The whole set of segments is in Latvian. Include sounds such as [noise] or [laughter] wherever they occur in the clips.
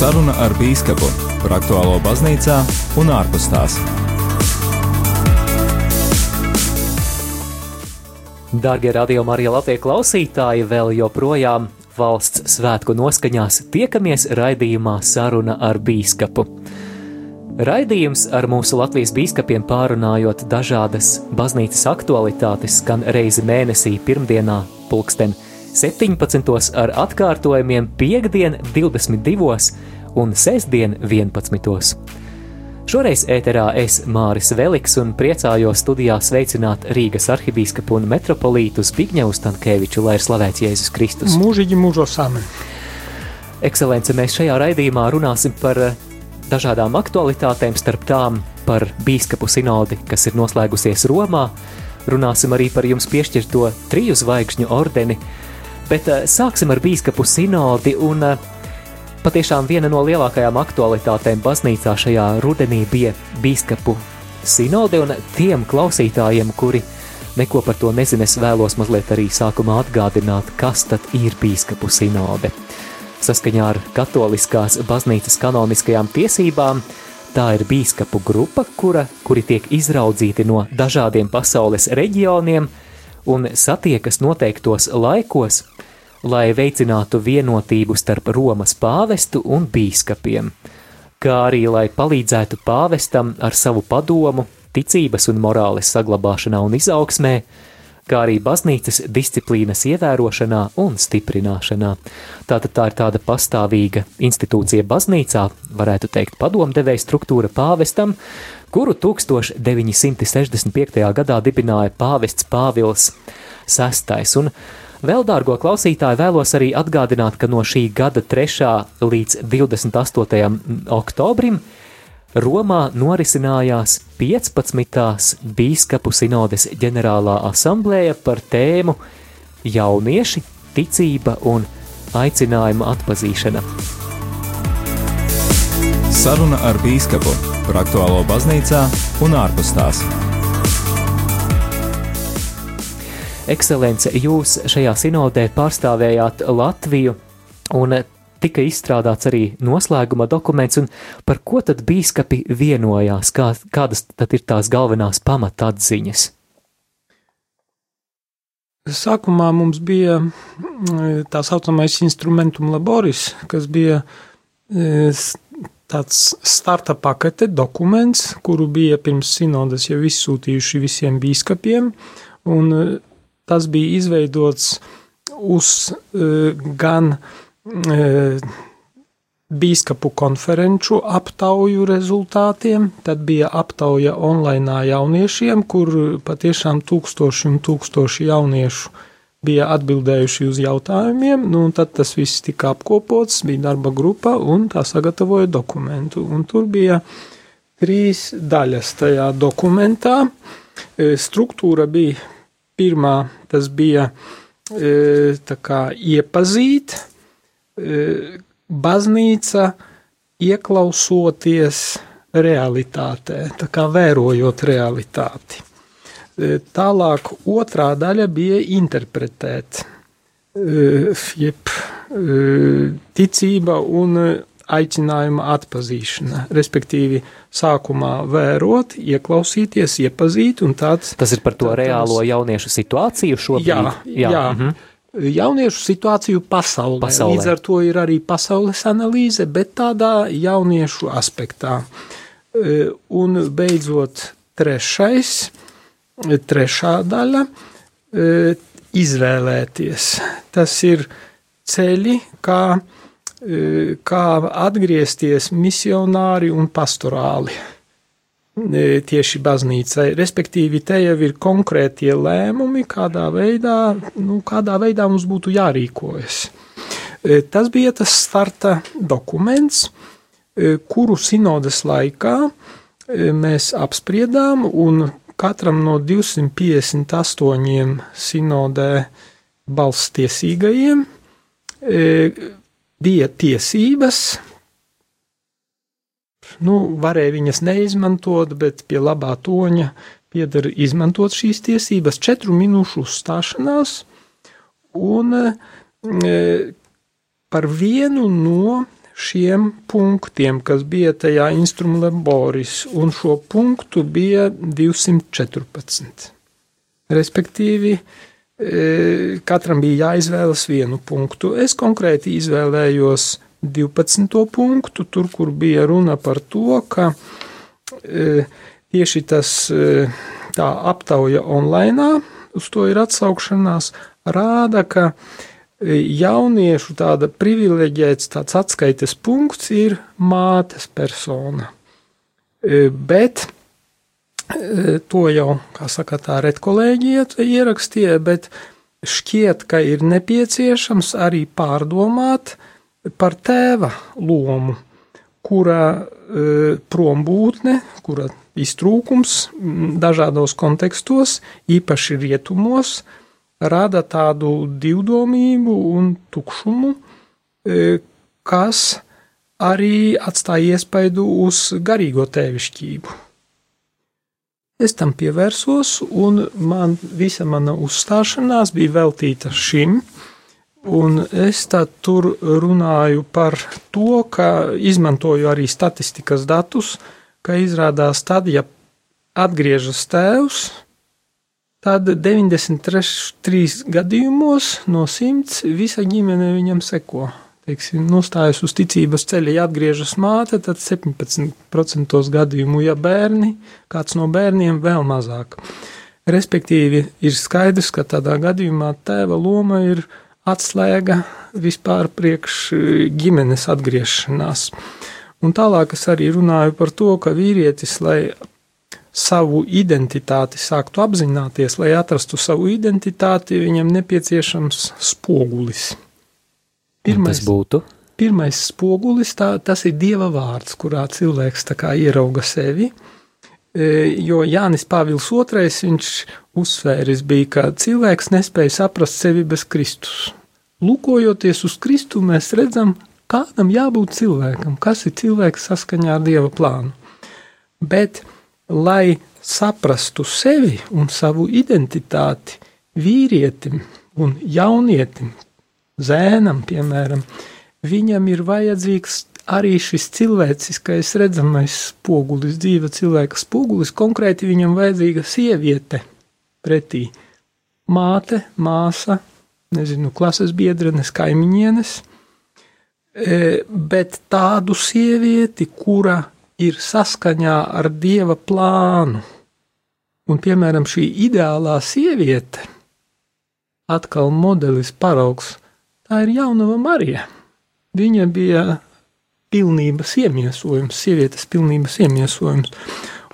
Saruna ar Bīskapu par aktuālo baznīcā un ārpus tās. Darbie radio Marija Latvijas klausītāji, vēl joprojām valsts svētku noskaņās tiekamies raidījumā Saruna ar Bīskapu. Raidījums ar mūsu Latvijas biskupiem pārunājot dažādas baznīcas aktualitātes, skan reizi mēnesī, pirmdienā, pulksten 17. ar atkārtojumiem piekdien 22. un sestdien 11. Šoreiz ēterā es Māris Veliks un priecājos studijā sveicināt Rīgas arhibīskapu un metropolītu Zbigņevu Stankēviču, lai ir slavēts Jēzus Kristus. Mūžīgi mūžos amen. Ekscelence, mēs šajā raidījumā runāsim par eh, dažādām aktualitātēm, starp tām par bīskapu sinodi, kas ir noslēgusies Romā. Runāsim arī par jums piešķirto triju zvaigžņu ordeni, Bet uh, sāksim ar biskupu sinodi. Un, uh, patiešām viena no lielākajām aktualitātēm baznīcā šajā rudenī bija biskupu sinode. Un tiem klausītājiem, kuri neko par to nezina, es vēlos mazliet arī sākumā atgādināt, kas tad ir biskupu sinode. Saskaņā ar katoliskās baznīcas kanoniskajām tiesībām, tā ir biskupu grupa, kura, kuri tiek izraudzīti no dažādiem pasaules reģioniem un satiekas noteiktos laikos, lai veicinātu vienotību starp Romas pāvestu un bīskapiem, kā arī lai palīdzētu pāvestam ar savu padomu, ticības un morāles saglabāšanā un izaugsmē, kā arī baznīcas disciplīnas ievērošanā un stiprināšanā. Tātad tā ir tāda pastāvīga institūcija baznīcā, varētu teikt, padomdevēja struktūra pāvestam, kuru 1965. gadā dibināja pāvests Pāvils VI. Vēl, dārgo klausītāji, vēlos arī atgādināt, ka no šī gada 3. līdz 28. oktobrim Romā norisinājās 15. biskupu sinodes ģenerālā asamblēja par tēmu Jaunieši, ticība un aicinājuma atpazīšana. Saruna ar Bīskapu par aktuālo baznīcā un ārpus tās. Ekscelence, jūs šajā sinodē pārstāvējāt Latviju un tika izstrādāts arī noslēguma dokuments, un par ko tad bīskapi vienojās, kā, kādas tad ir tās galvenās pamatatziņas? Sākumā mums bija mm, tā saucamais instrumentum laboris, kas bija e, tāds starta pakete, dokuments, kuru bija pirms sinodas jau izsūtījuši visiem bīskapiem, un e, tas bija izveidots uz e, gan bīskapu konferenču aptauju rezultātiem. Tad bija aptauja online jauniešiem, kur patiešām tūkstoši un tūkstoši jauniešu bija atbildējuši uz jautājumiem. Nu, tad tas viss tika apkopots, bija darba grupa un tā sagatavoja dokumentu. Un tur bija trīs daļas tajā dokumentā. Struktūra bija pirmā, tas bija tā kā iepazīt baznīca ieklausoties realitātē, tā kā vērojot realitāti. Tālāk otrā daļa bija interpretēt, jeb ticība un aicinājuma atpazīšana, respektīvi sākumā vērot, ieklausīties, iepazīt un tāds. Tas ir par to tā, reālo jauniešu situāciju šobrīd? Jā, jā. jā. Mhm jauniešu situāciju pasaulē. pasaulē. Līdz ar to ir arī pasaules analīze, bet tādā jauniešu aspektā. E, un beidzot, trešais, e, trešā daļa e, - izvēlēties. Tas ir ceļi, kā, kā atgriezties misionāri un pastorāli tieši baznīcai. Respektīvi, te jau ir konkrētie lēmumi, kādā veidā, nu, kādā veidā mums būtu jārīkojas. E, tas bija tas starta dokuments, e, kuru sinodas laikā e, mēs apspriedām, un katram no 258 sinodē balss tiesīgajiem bija tiesības nu, varēja viņas neizmantot, bet pie labā toņa pieder izmantot šīs tiesības četru minūšu uzstāšanās, un e, par vienu no šiem punktiem, kas bija tajā instrumentu laboris, un šo punktu bija 214. Respektīvi, e, katram bija jāizvēlas vienu punktu. Es konkrēti izvēlējos 12. punktu, tur, kur bija runa par to, ka e, tieši tas e, tā aptauja online, uz to ir atsaukšanās, rāda, ka jauniešu tāda privileģēts tāds atskaites punkts ir mātes persona. Bet to jau, kā saka, tā redkolēģija ierakstīja, bet šķiet, ka ir nepieciešams arī pārdomāt par tēva lomu, kura prombūtne, kura iztrūkums dažādos kontekstos, īpaši rietumos, rada tādu divdomību un tukšumu, e, kas arī atstāja iespaidu uz garīgo tēvišķību. Es tam pievērsos, un man, visa mana uzstāšanās bija veltīta šim, un es tur runāju par to, ka izmantoju arī statistikas datus, ka izrādās tad, ja atgriežas tēvs, Tad 93 gadījumos no 100 visa ģimene viņam seko. Teiksim, nostājas uz ticības ceļa, ja atgriežas māte, tad 17% gadījumu, ja bērni, kāds no bērniem vēl mazāk. Respektīvi, ir skaidrs, ka tādā gadījumā tēva loma ir atslēga vispār priekš ģimenes atgriešanās. Un tālāk es arī runāju par to, ka vīrietis, lai savu identitāti sāktu apzināties, lai atrastu savu identitāti, viņam nepieciešams spogulis. Pirmais, tas būtu? Pirmais spogulis, tā, tas ir Dieva vārds, kurā cilvēks ierauga sevi, e, jo Jānis Pāvils II, viņš uzsvēris bija, ka cilvēks nespēja saprast sevi bez Kristus. Lūkojoties uz Kristu, mēs redzam, kādam jābūt cilvēkam, kas ir cilvēks saskaņā ar Dieva plānu. Bet lai saprastu sevi un savu identitāti vīrietim un jaunietim, zēnam, piemēram, viņam ir vajadzīgs arī šis cilvēciskais redzamais spogulis, dzīva cilvēka spogulis, konkrēti viņam vajadzīga sieviete pretī. Māte, māsa, nezinu, klases biedrenes, kaimiņienes, e, bet tādu sievieti, kura ir saskaņā ar dieva plānu. Un, piemēram, šī ideālā sieviete, atkal modelis paraugs, tā ir jaunava Marija. Viņa bija pilnības iemiesojums, sievietes pilnības iemiesojums.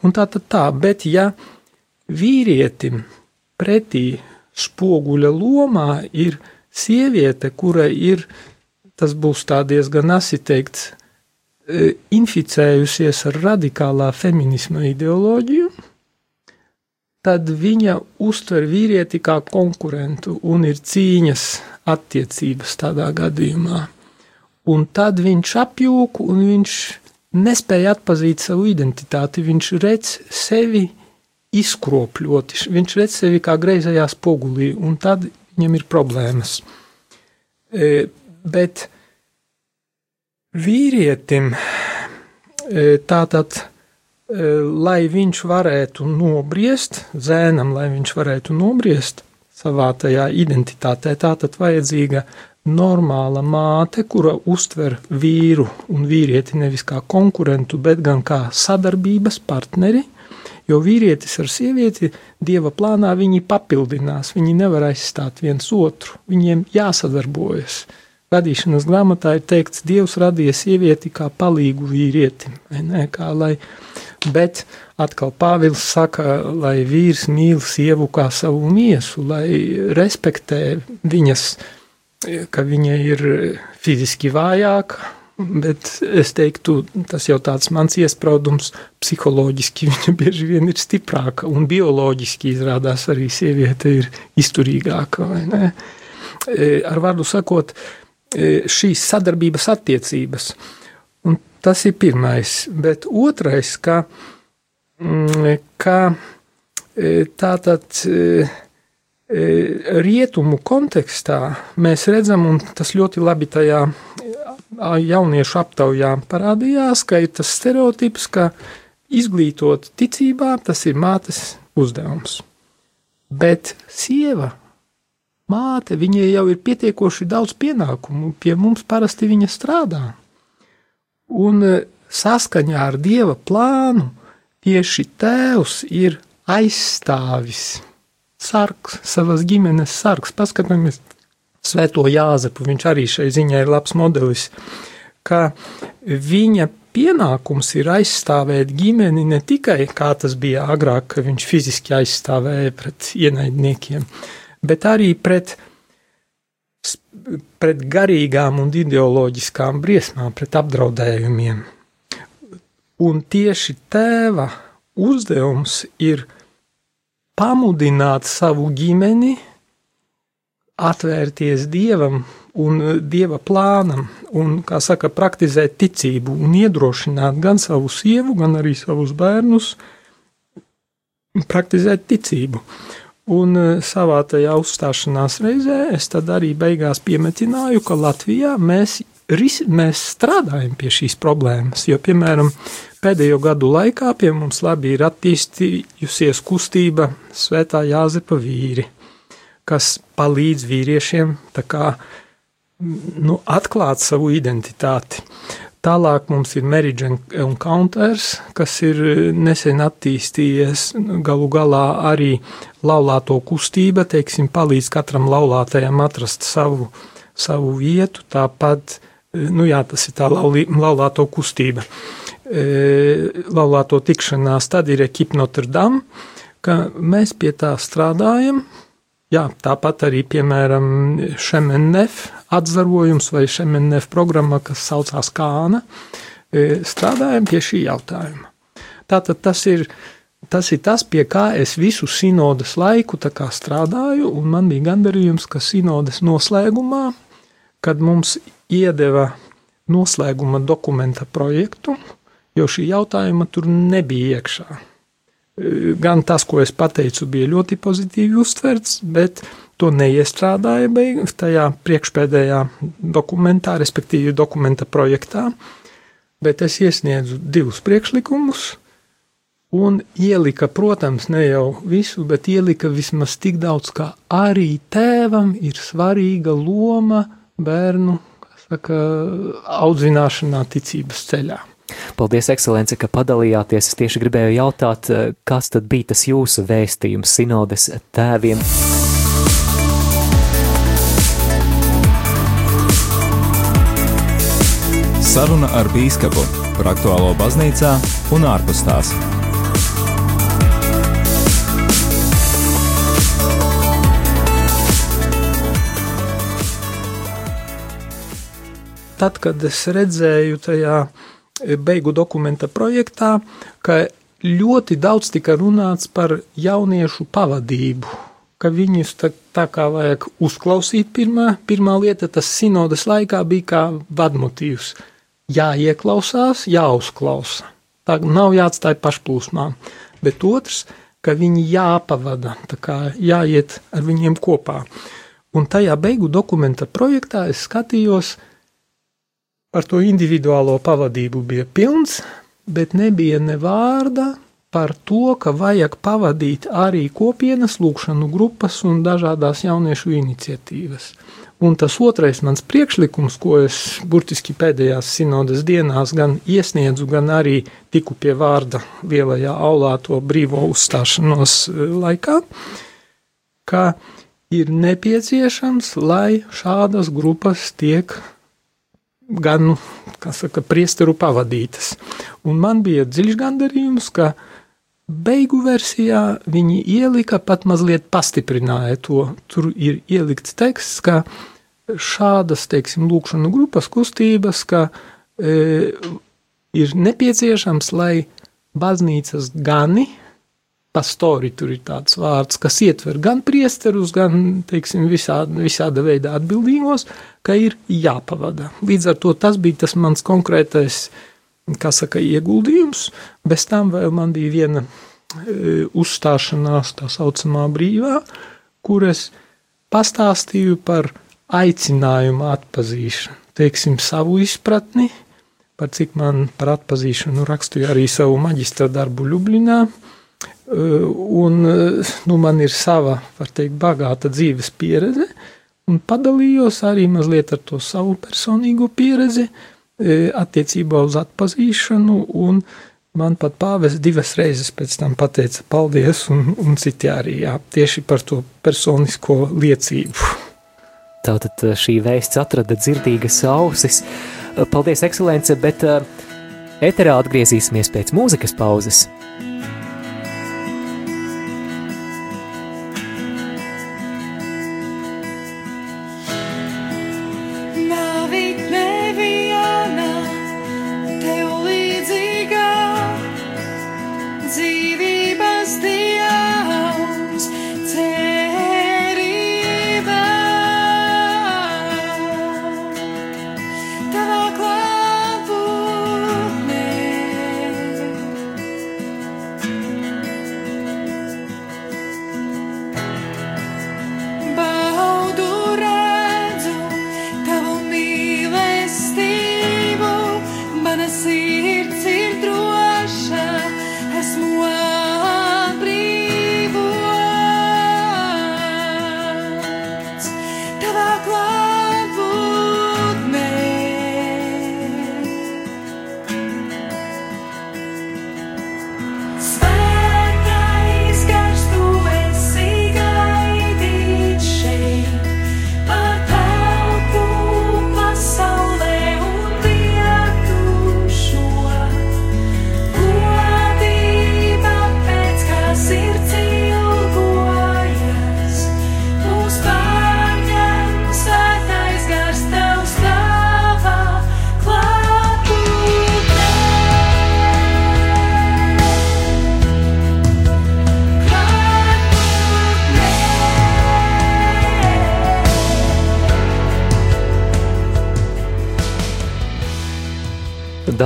Un tā tad tā, bet ja vīrietim pretī spoguļa lomā ir sieviete, kura ir, tas būs tā diezgan asi teikts, E, inficējusies ar radikālā feminisma ideoloģiju, tad viņa uztver vīrieti kā konkurentu un ir cīņas attiecības tādā gadījumā. Un tad viņš apjūk un viņš nespēja atpazīt savu identitāti. Viņš redz sevi izkropļoti, viņš redz sevi kā greizajā spogulī, un tad viņam ir problēmas. E, bet vīrietim e, tātad, e, lai viņš varētu nobriest, zēnam, lai viņš varētu nobriest savā tajā identitātē, tātad vajadzīga normāla māte, kura uztver vīru un vīrieti nevis kā konkurentu, bet gan kā sadarbības partneri, jo vīrietis ar sievieti dieva plānā viņi papildinās, viņi nevar aizstāt viens otru, viņiem jāsadarbojas. Radīšanas grāmatā ir teikts, Dievs radīja sievieti kā palīgu vīrietim, ne, kā lai, bet atkal Pāvils saka, lai vīrs mīl sievu kā savu miesu, lai respektē viņas, ka viņa ir fiziski vājāka, bet es teiktu, tas jau tāds mans iespraudums, psiholoģiski viņa bieži vien ir stiprāka, un bioloģiski izrādās arī sieviete ir izturīgāka? E, ar vārdu sakot, E, šīs sadarbības attiecības. Un tas ir pirmais. Bet otrais, ka, mm, ka e, tātad rietumu kontekstā mēs redzam, un tas ļoti labi tajā jauniešu aptaujām parādījās, ka ir tas stereotips, ka izglītot ticībā tas ir mātes uzdevums. Bet sieva, māte, viņai jau ir pietiekoši daudz pienākumu, pie mums parasti viņa strādā. Un e, saskaņā ar dieva plānu tieši tēvs ir aizstāvis, sargs, savas ģimenes sargs. Paskatāmies Svēto Jāzepu, viņš arī šai ziņai ir labs modelis, ka viņa pienākums ir aizstāvēt ģimeni ne tikai kā tas bija agrāk, ka viņš fiziski aizstāvēja pret ienaidniekiem, bet arī pret, pret garīgām un ideoloģiskām briesmām, pret apdraudējumiem. Un tieši tēva uzdevums ir pamudināt savu ģimeni, atvērties dievam un e, dieva plānam, un, kā saka, praktizēt ticību un iedrošināt gan savu sievu, gan arī savus bērnus praktizēt ticību. Un e, savā tajā uzstāšanās reizē es tad arī beigās piemetināju, ka Latvijā mēs, ris, mēs strādājam pie šīs problēmas, jo, piemēram, pēdējo gadu laikā pie mums labi ir attīstījusies kustība Svētā Jāzepa vīri, kas palīdz vīriešiem kā, nu, atklāt savu identitāti. Tālāk mums ir Marriage un Counters, kas ir nesen attīstījies. Galu galā arī laulāto kustība, teiksim, palīdz katram laulātajam atrast savu, savu vietu. Tāpat, nu jā, tas ir tā laulī, laulāto kustība. E, laulāto tikšanās, tad ir Ekipa Notre Dame, ka mēs pie tā strādājam, Jā, tāpat arī, piemēram, Šemenef atzarojums vai Šemenef programma, kas saucās Kāna, e, strādājam pie šī jautājuma. Tātad tas ir, tas ir tas, pie kā es visu sinodas laiku strādāju, un man bija gandarījums, ka sinodas noslēgumā, kad mums iedeva noslēguma dokumenta projektu, jo šī jautājuma tur nebija iekšā gan tas, ko es pateicu, bija ļoti pozitīvi uztverts, bet to neiestrādāja beigās tajā priekšpēdējā dokumentā, respektīvi dokumenta projektā. Bet es iesniedzu divus priekšlikumus, un ielika, protams, ne jau visu, bet ielika vismaz tik daudz, ka arī tēvam ir svarīga loma bērnu saka, audzināšanā ticības ceļā. Paldies, ekscelence, ka padalījāties. Es tieši gribēju jautāt, eh, kas tad bija tas jūsu vēstījums sinodes tēviem? Saruna ar bīskapu par aktuālo baznīcā un ārpus tās. Tad, kad es redzēju tajā beigu dokumenta projektā, ka ļoti daudz tika runāts par jauniešu pavadību, ka viņus tā, tā kā vajag uzklausīt pirmā, pirmā lieta, tas sinodas laikā bija kā vadmotīvs. Jāieklausās, jāuzklausa. Tā nav jāatstāj pašplūsmā. Bet otrs, ka viņi jāpavada, jāiet ar viņiem kopā. Un tajā beigu dokumenta projektā es skatījos, Par to individuālo pavadību bija pilns, bet nebija ne vārda par to, ka vajag pavadīt arī kopienas lūkšanu grupas un dažādās jauniešu iniciatīvas. Un tas otrais mans priekšlikums, ko es burtiski pēdējās sinodas dienās gan iesniedzu, gan arī tiku pie vārda lielajā aulā to brīvo uzstāšanos e, laikā, ka ir nepieciešams, lai šādas grupas tiek gan, nu, saka, priesteru pavadītas. Un man bija dziļš gandarījums, ka beigu versijā viņi ielika, pat mazliet pastiprināja to. Tur ir ielikts teksts, ka šādas, teiksim, lūkšanu grupas kustības, ka e, ir nepieciešams, lai baznīcas gani, pastori tur ir tāds vārds, kas ietver gan priesterus, gan, teiksim, visāda, visāda veidā atbildīgos, ka ir jāpavada. Līdz ar to tas bija tas mans konkrētais, kā saka, ieguldījums, bez tam vēl man bija viena e, uzstāšanās, tā saucamā brīvā, kur es pastāstīju par aicinājumu atpazīšanu. teiksim, savu izpratni, par cik man par atpazīšanu rakstīju arī savu maģistra darbu Ljublinā. Un nu, man ir sava, var teikt, bagāta dzīves pieredze, un padalījos arī mazliet ar to savu personīgo pieredzi attiecībā uz atpazīšanu, un man pat pāvis divas reizes pēc tam pateica paldies, un, un citi arī, jā, tieši par to personisko liecību. Tātad šī vēsts atrada dzirdīgas ausis. Paldies, ekscelence, bet ēterā atgriezīsimies pēc mūzikas pauzes.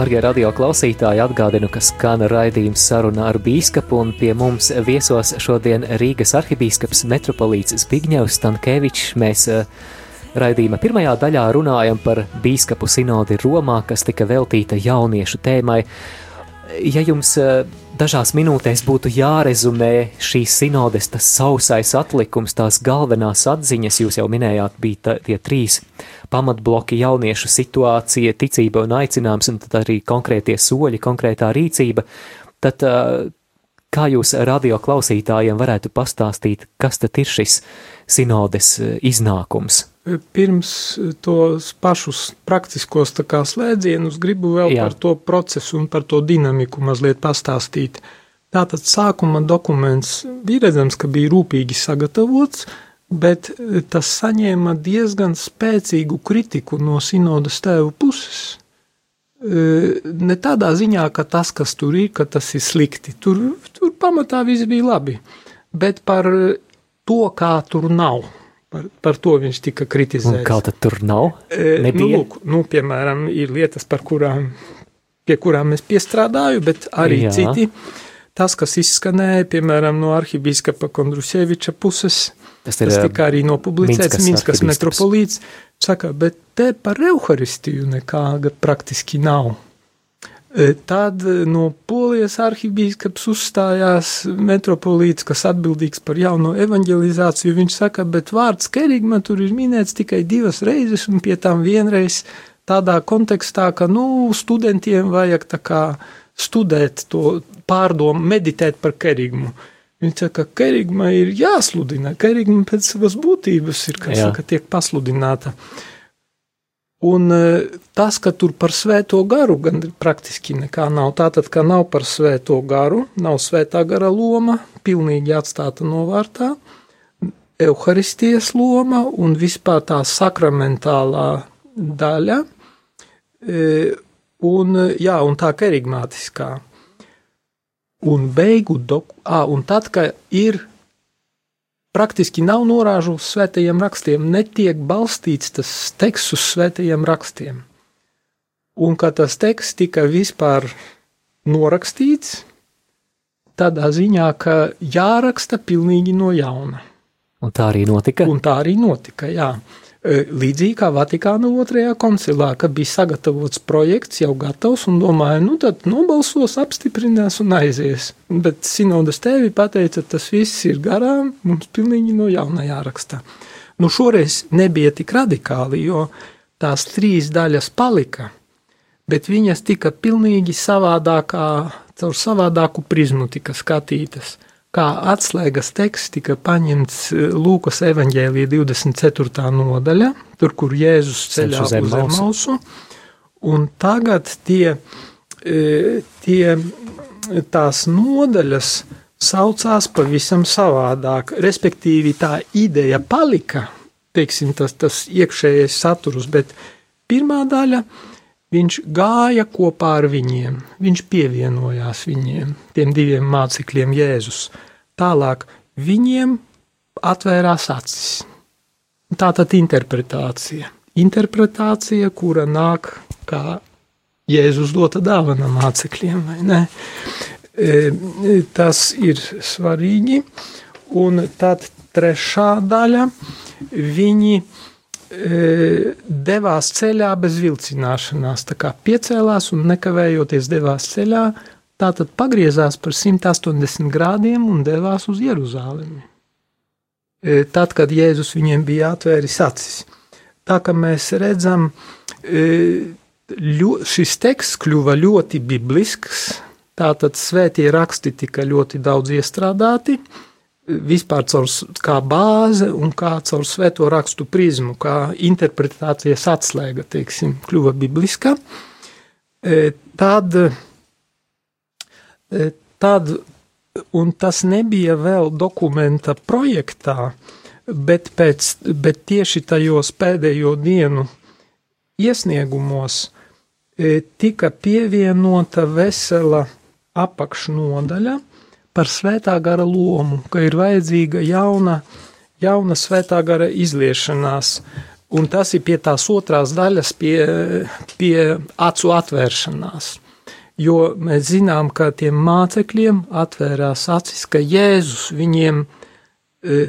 Darbie radio klausītāji, atgādinu, ka skan raidījums saruna ar bīskapu, un pie mums viesos šodien Rīgas arhibīskaps metropolīts Zbigņevs Stankēvičs. Mēs uh, raidījuma pirmajā daļā runājam par bīskapu sinodi Romā, kas tika veltīta jauniešu tēmai. Ja jums uh, dažās minūtēs būtu jārezumē šīs sinodes, tas sausais atlikums, tās galvenās atziņas, jūs jau minējāt, bija tā, tie trīs pamatbloki jauniešu situācija, ticība un aicinājums, un tad arī konkrētie soļi, konkrētā rīcība, tad kā jūs radio klausītājiem varētu pastāstīt, kas tad ir šis sinodes iznākums? Pirms tos pašus praktiskos slēdzienus gribu vēl Jā. par to procesu un par to dinamiku mazliet pastāstīt. Tātad sākuma dokuments bija redzams, ka bija rūpīgi sagatavots, bet tas saņēma diezgan spēcīgu kritiku no sinodas tēvu puses. Ne tādā ziņā, ka tas, kas tur ir, ka tas ir slikti. Tur, tur pamatā viss bija labi, bet par to, kā tur nav Par, par to viņš tika kritizēts. Un kā tad tur nav? E, Nebija? Nu, lūk, nu, piemēram, ir lietas, kurām, pie kurām es piestrādāju, bet arī Jā. citi. Tas, kas izskanēja, piemēram, no arhibīskapa Kondruseviča puses, tas, ir, tas tika arī nopublicēts Minskas metropolīts, saka, bet te par euharistiju nekā praktiski nav. E, tad e, no Polijas arhibīskaps uzstājās metropolīts, kas atbildīgs par jauno evanģelizāciju. Viņš saka, bet vārds kerigma tur ir minēts tikai divas reizes, un pie tam vienreiz tādā kontekstā, ka, nu, studentiem vajag kā studēt to pārdomu, meditēt par kerigmu. Viņš saka, ka kerigma ir jāsludina, kerigma pēc savas būtības ir, kas saka, tiek pasludināta. Uh, Un e, tas, ka tur par svēto garu gan praktiski nekā nav. Tātad, ka nav par svēto garu, nav svētā gara loma, pilnīgi atstāta novārtā, evaharistijas loma un vispār tā sakramentālā daļa, e, un, jā, un tā kerigmātiskā. Un beigu doku, ā, un tad, ka ir praktiski nav norāžu uz svētajiem rakstiem, netiek balstīts tas teksts uz svētajiem rakstiem. Un kā tas teksts tika vispār norakstīts, tādā ziņā, ka jāraksta pilnīgi no jauna. Un tā arī notika? Un tā arī notika, jā. Līdzīgi kā Vatikāna otrajā koncilā, kad bija sagatavots projekts, jau gatavs, un domāja, nu tad nobalsos, apstiprinās un aizies. Bet sinodas tevi pateica, tas viss ir garām, mums pilnīgi no jauna jāraksta. Nu šoreiz nebija tik radikāli, jo tās trīs daļas palika, bet viņas tika pilnīgi savādākā, caur savādāku prizmu tika skatītas kā atslēgas teksts tika paņemts eh, Lūkas evanģēlīja 24. nodaļa, tur, kur Jēzus ceļā uz Emausu, un tagad tie, eh, tie tās nodaļas saucās pavisam savādāk, respektīvi tā ideja palika, teiksim, tas, tas iekšējais saturs, bet pirmā daļa – Viņš gāja kopā ar viņiem, viņš pievienojās viņiem, tiem diviem mācekļiem Jēzus. Tālāk viņiem atvērās acis. Tā tad interpretācija. Interpretācija, kura nāk kā Jēzus dota dāvana mācekļiem, vai ne? E, tas ir svarīgi. Un tad trešā daļa, viņi devās ceļā bez vilcināšanās. Piecēlās un nekavējoties devās ceļā, tātad pagriezās par 180 grādiem un devās uz Jeruzālemi. E, tad, kad Jēzus viņiem bija atvēris acis. Tā kā mēs redzam, ļo, šis teksts kļuva ļoti biblisks, tātad svētie raksti tika ļoti daudz iestrādāti, vispār caur kā bāze un kā caur svēto rakstu prizmu, kā interpretācijas atslēga, teiksim, kļuva bibliska, e, tad, e, tad, un tas nebija vēl dokumenta projektā, bet, pēc, bet tieši tajos pēdējo dienu iesniegumos e, tika pievienota vesela apakšnodaļa, par svētā gara lomu, ka ir vajadzīga jauna, jauna svētā gara izliešanās, un tas ir pie tās otrās daļas, pie, pie acu atvēršanās. Jo mēs zinām, ka tiem mācekļiem atvērās acis, ka Jēzus viņiem e,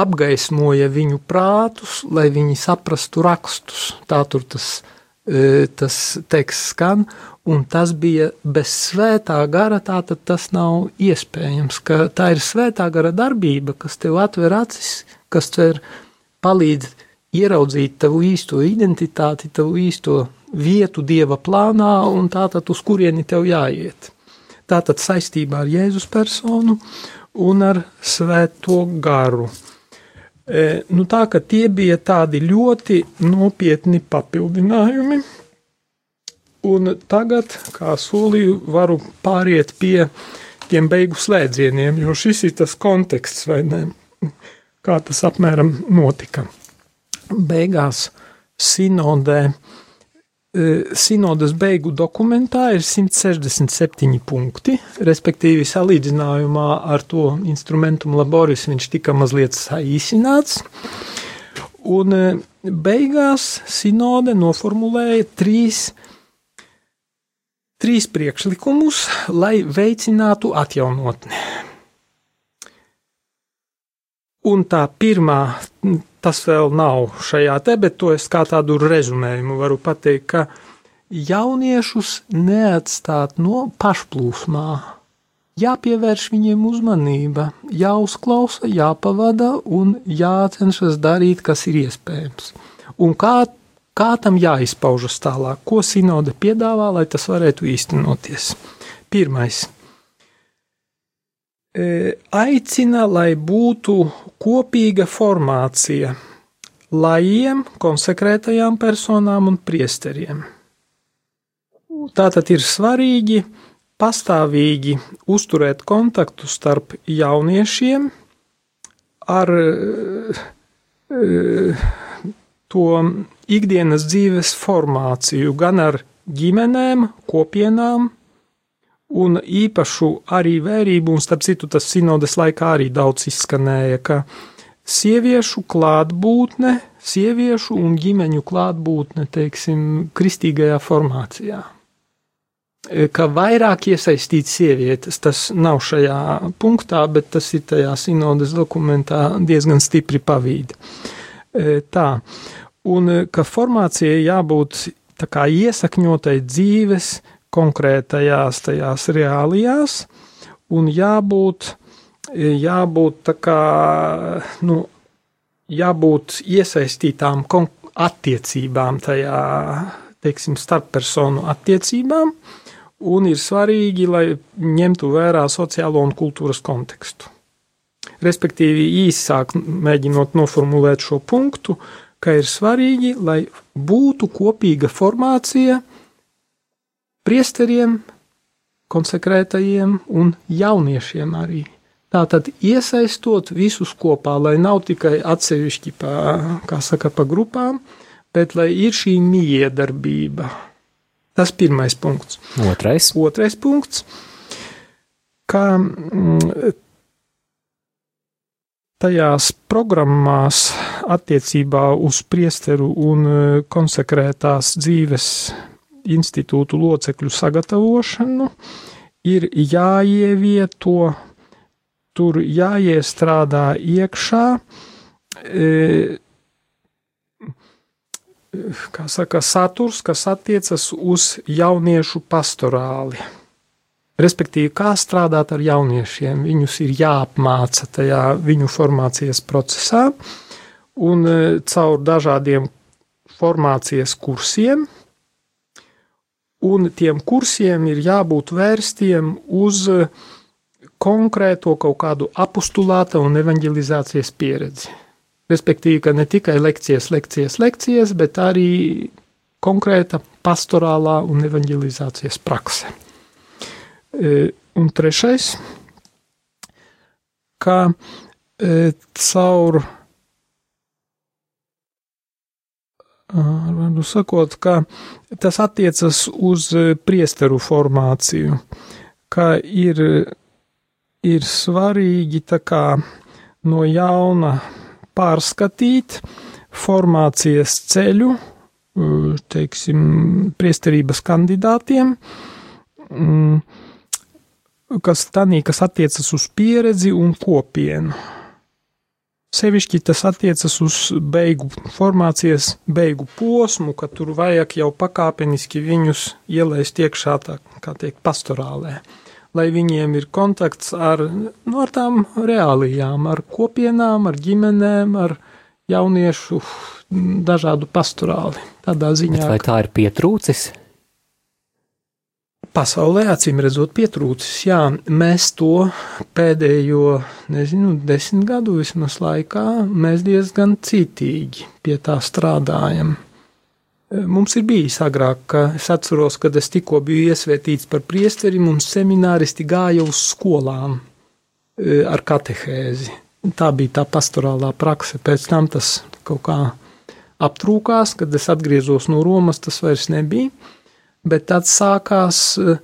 apgaismoja viņu prātus, lai viņi saprastu rakstus. Tā tur tas, e, tas teksts skan, un tas bija bez svētā gara, tātad tas nav iespējams, tā ir svētā gara darbība, kas tev atver acis, kas tev palīdz ieraudzīt tavu īsto identitāti, tavu īsto vietu Dieva plānā un tātad uz kurieni tev jāiet. Tātad saistībā ar Jēzus personu un ar svēto garu. E, nu tā, ka tie bija tādi ļoti nopietni papildinājumi, Un tagad, kā solīju, varu pāriet pie tiem beigu slēdzieniem, jo šis ir tas konteksts, vai ne? Kā tas apmēram notika. Beigās sinodē, e, sinodas beigu dokumentā ir 167 punkti, respektīvi salīdzinājumā ar to instrumentum laboris viņš tika mazliet saīsināts. Un e, beigās sinode noformulēja trīs trīs priekšlikumus, lai veicinātu atjaunotni. Un tā pirmā, tas vēl nav šajā te, bet to es kā tādu rezumējumu varu pateikt, ka jauniešus neatstāt no pašplūsmā. Jāpievērš viņiem uzmanība, jāuzklausa, jāpavada un jācenšas darīt, kas ir iespējams. Un kā Kā tam jāizpaužas tālāk, ko sinode piedāvā, lai tas varētu īstenoties? Pirmais. Aicina, lai būtu kopīga formācija lajiem, konsekrētajām personām un priesteriem. Tātad ir svarīgi pastāvīgi uzturēt kontaktu starp jauniešiem ar to ikdienas dzīves formāciju gan ar ģimenēm, kopienām, un īpašu arī vērību, un starp citu tas sinodes laikā arī daudz izskanēja, ka sieviešu klātbūtne, sieviešu un ģimeņu klātbūtne, teiksim, kristīgajā formācijā. Ka vairāk iesaistīt sievietes, tas nav šajā punktā, bet tas ir tajā sinodes dokumentā diezgan stipri pavīdi. Tā. un ka formācijai jābūt tā kā iesakņotai dzīves konkrētajās tajās reālijās, un jābūt, jābūt tā kā, nu, jābūt iesaistītām attiecībām tajā, teiksim, starppersonu attiecībām, un ir svarīgi, lai ņemtu vērā sociālo un kultūras kontekstu. Respektīvi, īsāk mēģinot noformulēt šo punktu, ka ir svarīgi, lai būtu kopīga formācija priesteriem, konsekrētajiem un jauniešiem arī. Tātad iesaistot visus kopā, lai nav tikai atsevišķi pa, kā saka, pa grupām, bet lai ir šī miedarbība. Tas pirmais punkts. Otrais. Otrais punkts, ka mm, tajās programmās attiecībā uz priesteru un e, konsekrētās dzīves institūtu locekļu sagatavošanu ir jāievieto, tur jāiestrādā iekšā, e, kā saka, saturs, kas attiecas uz jauniešu pastorāli. Respektīvi, kā strādāt ar jauniešiem, viņus ir jāapmāca tajā viņu formācijas procesā, un e, caur dažādiem formācijas kursiem, un tiem kursiem ir jābūt vērstiem uz e, konkrēto kaut kādu apustulāta un evanģelizācijas pieredzi. Respektīvi, ka ne tikai lekcijas, lekcijas, lekcijas, bet arī konkrēta pastorālā un evanģelizācijas prakse. E, un trešais, ka e, vārdu sakot, ka tas attiecas uz priesteru formāciju, ka ir, ir svarīgi tā kā no jauna pārskatīt formācijas ceļu, teiksim, priesterības kandidātiem, kas tanī, kas attiecas uz pieredzi un kopienu. Sevišķi tas attiecas uz beigu formācijas, beigu posmu, ka tur vajag jau pakāpeniski viņus ielaist iekšā tā, kā teikt, pastorālē, lai viņiem ir kontakts ar, nu, ar tām reālijām, ar kopienām, ar ģimenēm, ar jauniešu dažādu pastorāli. Tādā ziņā. Bet vai tā ir pietrūcis? Pasaulē acīm redzot pietrūcis. Jā, mēs to pēdējo, nezinu, desmit gadu vismaz laikā, mēs diezgan citīgi pie tā strādājam. Mums ir bijis agrāk, ka es atceros, kad es tikko biju iesvētīts par priesteri, mums semināristi gāja uz skolām e, ar katehēzi. Tā bija tā pastorālā prakse. Pēc tam tas kaut kā aptrūkās, kad es atgriezos no Romas, tas vairs nebija bet tad sākās, eh,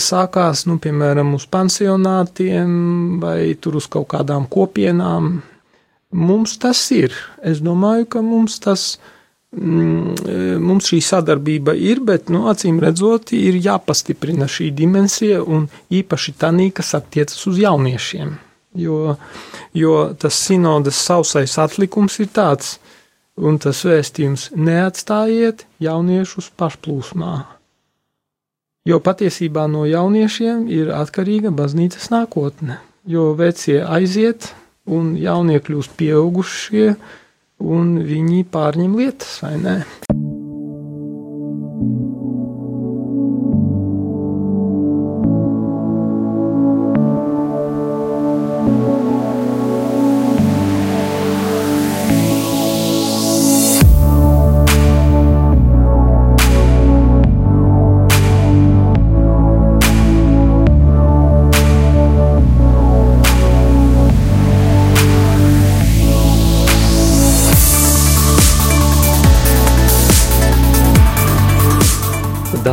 sākās nu, piemēram, uz pansionātiem vai tur uz kaut kādām kopienām. Mums tas ir. Es domāju, ka mums tas. Mm, mums šī sadarbība ir, bet, nu, acīm redzot, ir jāpastiprina šī dimensija, un īpaši tā, kas attiecas uz jauniešiem. Jo, jo tas sinodas sausais atlikums ir tāds, un tas vēstījums neatstājiet jauniešus pašplūsmā. Jo patiesībā no jauniešiem ir atkarīga baznīcas nākotne, jo vecie aiziet un jaunie kļūst pieaugušie, un viņi pārņem lietas, vai ne?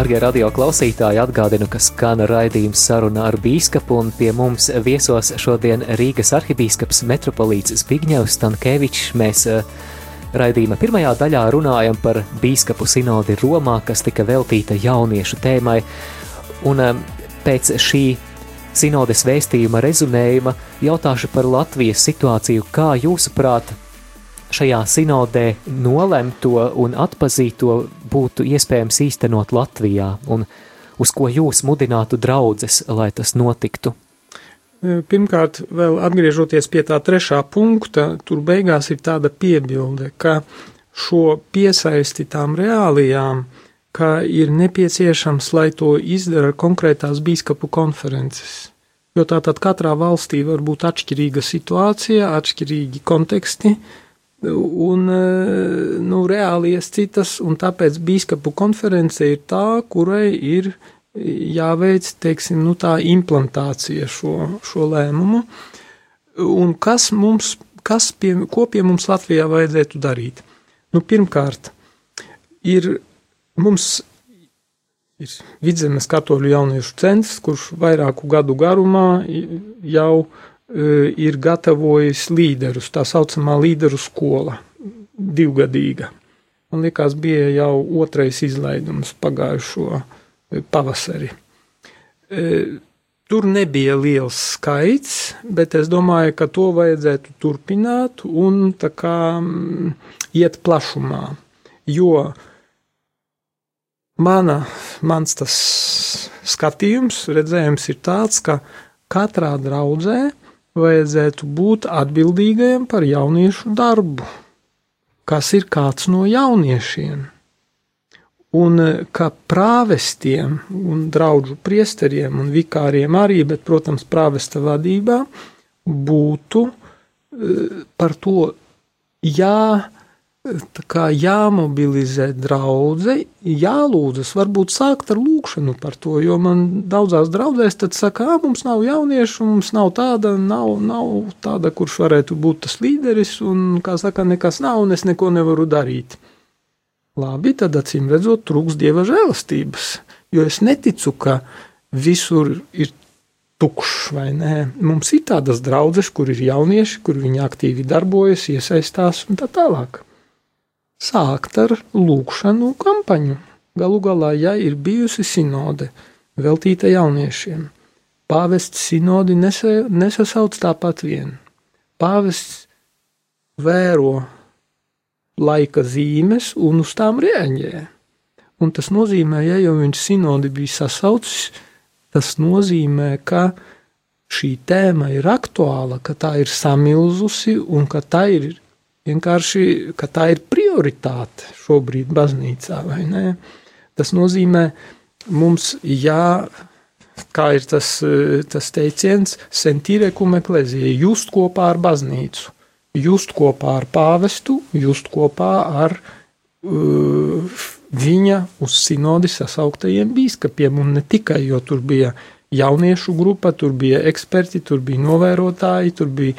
Darbie radio klausītāji, atgādinu, ka skan raidījums saruna ar bīskapu, un pie mums viesos šodien Rīgas arhibīskaps metropolīts Zbigņevs Stankēvičs. Mēs uh, raidījuma pirmajā daļā runājam par bīskapu sinodi Romā, kas tika veltīta jauniešu tēmai, un um, pēc šī sinodes vēstījuma rezumējuma jautāšu par Latvijas situāciju, kā jūsuprāt šajā sinodē nolemto un atpazīto būtu iespējams īstenot Latvijā, un uz ko jūs mudinātu draudzes, lai tas notiktu? Pirmkārt, vēl atgriežoties pie tā trešā punkta, tur beigās ir tāda piebilde, ka šo piesaisti tām reālijām, ka ir nepieciešams, lai to izdara konkrētās bīskapu konferences. Jo tātad katrā valstī var būt atšķirīga situācija, atšķirīgi konteksti, un nu, reālies citas, un tāpēc bīskapu konference ir tā, kurai ir jāveic, teiksim, nu, tā implantācija šo, šo lēmumu. Un kas mums, kas pie, ko pie mums Latvijā vajadzētu darīt? Nu, pirmkārt, ir mums ir Vidzemes katoļu jauniešu centrs, kurš vairāku gadu garumā jau e, ir gatavojis līderus, tā saucamā līderu skola, divgadīga. Man liekas, bija jau otrais izlaidums pagājušo gadu pavasari. E, tur nebija liels skaits, bet es domāju, ka to vajadzētu turpināt un tā kā mm, iet plašumā, jo mana, mans tas skatījums, redzējums ir tāds, ka katrā draudzē vajadzētu būt atbildīgajam par jauniešu darbu, kas ir kāds no jauniešiem. Un eh, ka prāvestiem un draugu priesteriem un vikāriem arī, bet, protams, prāvesta vadībā būtu eh, par to jā, kā jāmobilizē draudzē, jālūdzas, varbūt sākt ar lūkšanu par to, jo man daudzās draudzēs saka, mums nav jauniešu, mums nav tāda, nav, nav tāda, kurš varētu būt tas līderis, un, kā saka, nekas nav, un es neko nevaru darīt. Labi, tad acīm redzot, trūks dieva žēlastības, jo es neticu, ka visur ir tukšs vai nē. Mums ir tādas draudzes, kur ir jaunieši, kur viņi aktīvi darbojas, iesaistās un tā tālāk. Sākt ar lūkšanu kampaņu. Galu galā, ja ir bijusi sinode veltīta jauniešiem, pāvests sinodi nesa, nesasauc tāpat vien. Pāvests vēro laika zīmes un uz tām rēģē. Un tas nozīmē, ja jau viņš sinodi bija sasaucis, tas nozīmē, ka šī tēma ir aktuāla, ka tā ir samilzusi un ka tā ir vienkārši, ka tā ir prioritāte šobrīd baznīcā, vai ne? Tas nozīmē, mums jā, kā ir tas, tas teiciens, sentire cum eklezija, just kopā ar baznīcu just kopā ar pāvestu, just kopā ar uh, viņa uz sinodi sasauktajiem bīskapiem, un ne tikai, jo tur bija jauniešu grupa, tur bija eksperti, tur bija novērotāji, tur bija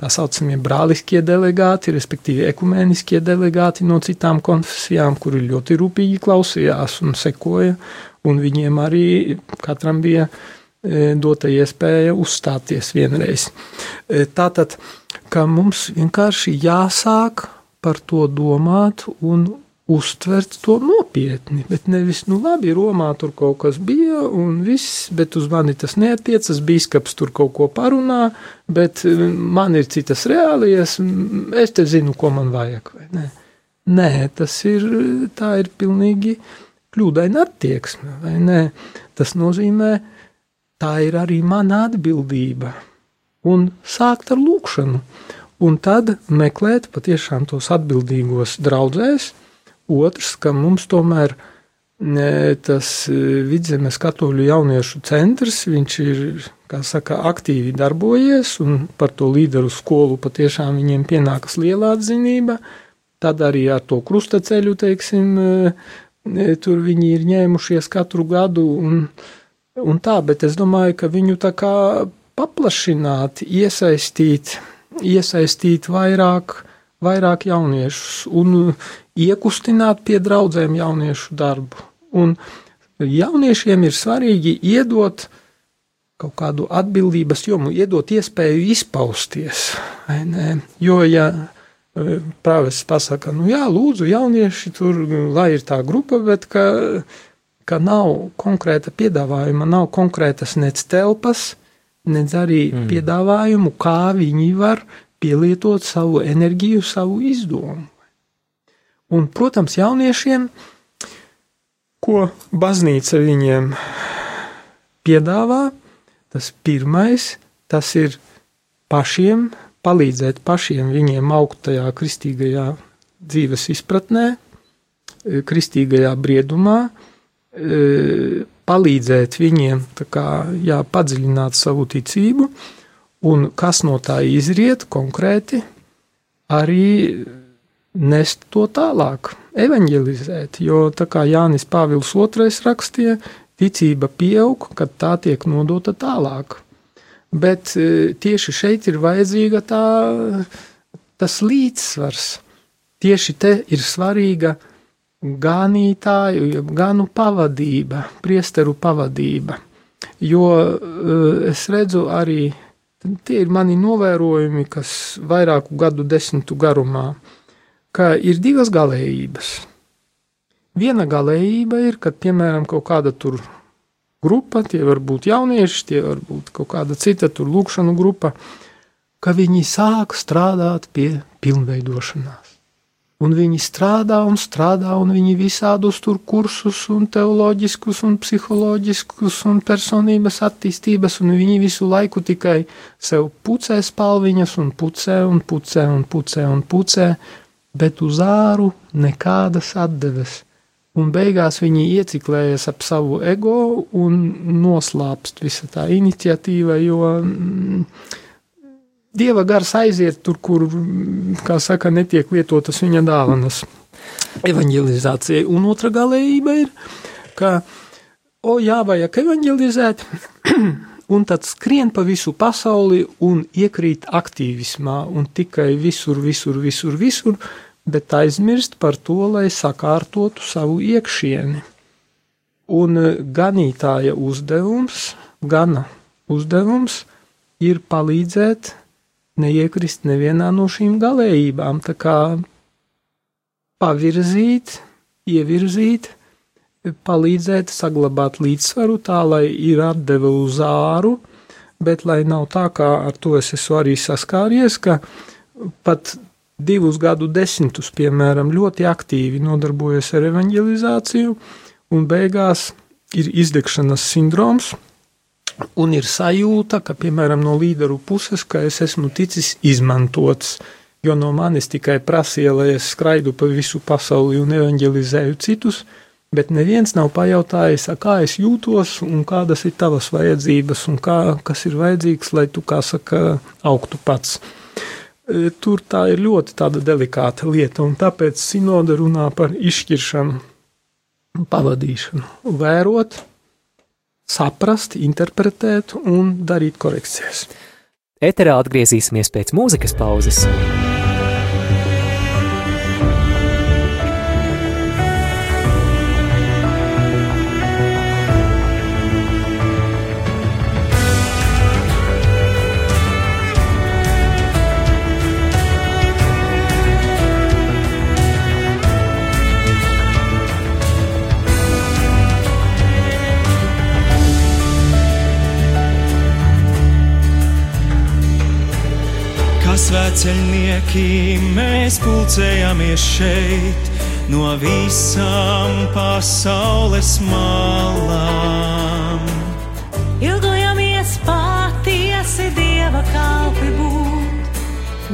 tā saucamie brāliskie delegāti, respektīvi ekumēniskie delegāti no citām konfesijām, kuri ļoti rūpīgi klausījās un sekoja, un viņiem arī katram bija e, dota iespēja uzstāties vienreiz. E, tātad, ka mums vienkārši jāsāk par to domāt un uztvert to nopietni. Bet nevis, nu, labi, Romā tur kaut kas bija, un viss, bet uz mani tas neatiecas. Bīskaps tur kaut ko parunā, bet mm, man ir citas reālijas, es te zinu, ko man vajag. Nē. Nē, tas ir, tā ir pilnīgi kļūdaina attieksme, vai nē? Tas nozīmē, tā ir arī mana atbildība un sākt ar lūkšanu. Un tad meklēt patiešām tos atbildīgos draudzēs. Otrs, ka mums tomēr tas e, vidzemes katoļu jauniešu centrs, viņš ir, kā saka, aktīvi darbojies, un par to līderu skolu patiešām viņiem pienākas liela atzinība. Tad arī ar to krustaceļu, teiksim, e, e, tur viņi ir ņēmušies katru gadu, un, un tā, bet es domāju, ka viņu tā kā paplašināt, iesaistīt, iesaistīt vairāk, vairāk jauniešus un iekustināt pie draudzēm jauniešu darbu. Un jauniešiem ir svarīgi iedot kaut kādu atbildības jomu, iedot iespēju izpausties. Jo, ja e, prāvests pasaka, nu jā, lūdzu, jaunieši tur, lai ir tā grupa, bet ka, ka nav konkrēta piedāvājuma, nav konkrētas nec telpas, nedz arī mm. piedāvājumu, kā viņi var pielietot savu enerģiju, savu izdomu. Un, protams, jauniešiem, ko baznīca viņiem piedāvā, tas pirmais, tas ir pašiem palīdzēt pašiem viņiem augt tajā kristīgajā dzīves izpratnē, kristīgajā briedumā, palīdzēt viņiem kā, jā, padziļināt savu ticību, un kas no tā izriet konkrēti, arī nest to tālāk, evanģelizēt. Jo tā kā Jānis Pāvils II rakstīja, ticība pieaug, kad tā tiek nodota tālāk. Bet e, tieši šeit ir vajadzīga tā, tas līdzsvars. Tieši te ir svarīga ganītāju, ganu pavadība, priesteru pavadība. Jo e, es redzu arī, tie ir mani novērojumi, kas vairāku gadu desmitu garumā, ka ir divas galējības. Viena galējība ir, kad, piemēram, kaut kāda tur grupa, tie var būt jaunieši, tie var būt kaut kāda cita tur lūkšanu grupa, ka viņi sāk strādāt pie pilnveidošanās. Un viņi strādā un strādā, un viņi visādus tur kursus, un teoloģiskus, un psiholoģiskus, un personības attīstības, un viņi visu laiku tikai sev pucē spalviņas, un pucē, un pucē, un pucē, un pucē, bet uz āru nekādas atdeves. Un beigās viņi ieciklējas ap savu ego un noslāpst visa tā iniciatīva, jo mm, dieva gars aiziet tur, kur, kā saka, netiek lietotas viņa dāvanas evanģelizācijai. Un otra galējība ir, ka, o jā, vajag evanģelizēt, [clears throat] un tad skrien pa visu pasauli un iekrīt aktīvismā un tikai visur, visur, visur, visur, bet aizmirst par to, lai sakārtotu savu iekšieni. Un e, ganītāja uzdevums, gana uzdevums ir palīdzēt neiekrist nevienā no šīm galējībām, tā kā pavirzīt, ievirzīt, palīdzēt saglabāt līdzsvaru tā, lai ir atdeve uz āru, bet lai nav tā, kā ar to es esmu arī saskāries, ka pat divus gadu desmitus, piemēram, ļoti aktīvi nodarbojas ar evanģelizāciju, un beigās ir izdegšanas sindroms, un ir sajūta, ka, piemēram, no līderu puses, ka es esmu ticis izmantots, jo no manis tikai prasīja, lai es skraidu pa visu pasauli un evanģelizēju citus, bet neviens nav pajautājis, kā es jūtos un kādas ir tavas vajadzības un kā, kas ir vajadzīgs, lai tu, kā saka, augtu pats. E, tur tā ir ļoti tāda delikāta lieta, un tāpēc sinode runā par izšķiršanu, pavadīšanu, vērot, saprast, interpretēt un darīt korekcijas. Eterā atgriezīsimies pēc mūzikas pauzes. Svēceļnieki mēs pulcējamies šeit no visām pasaules malām. Ilgojamies patiesi Dieva kalpi būt,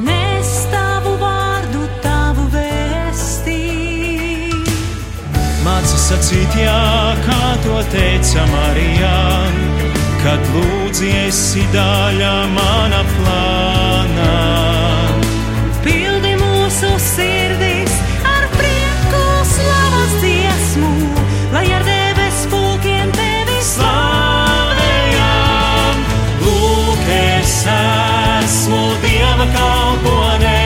nes tavu vārdu, tavu vēstī. Māci sacīt jā, kā to teica Marijā, kad lūdzies daļa mana plānā. tava kalponē,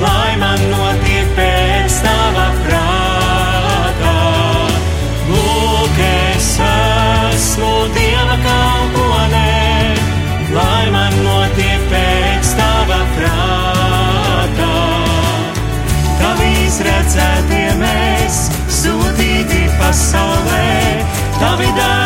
lai man notiek pēc tava prātā. Lūk, es esmu dieva kalponē, lai man notiek pēc tava prātā. Tavi izredzētie mēs, sūtīti pasaulē, tavi dārgi.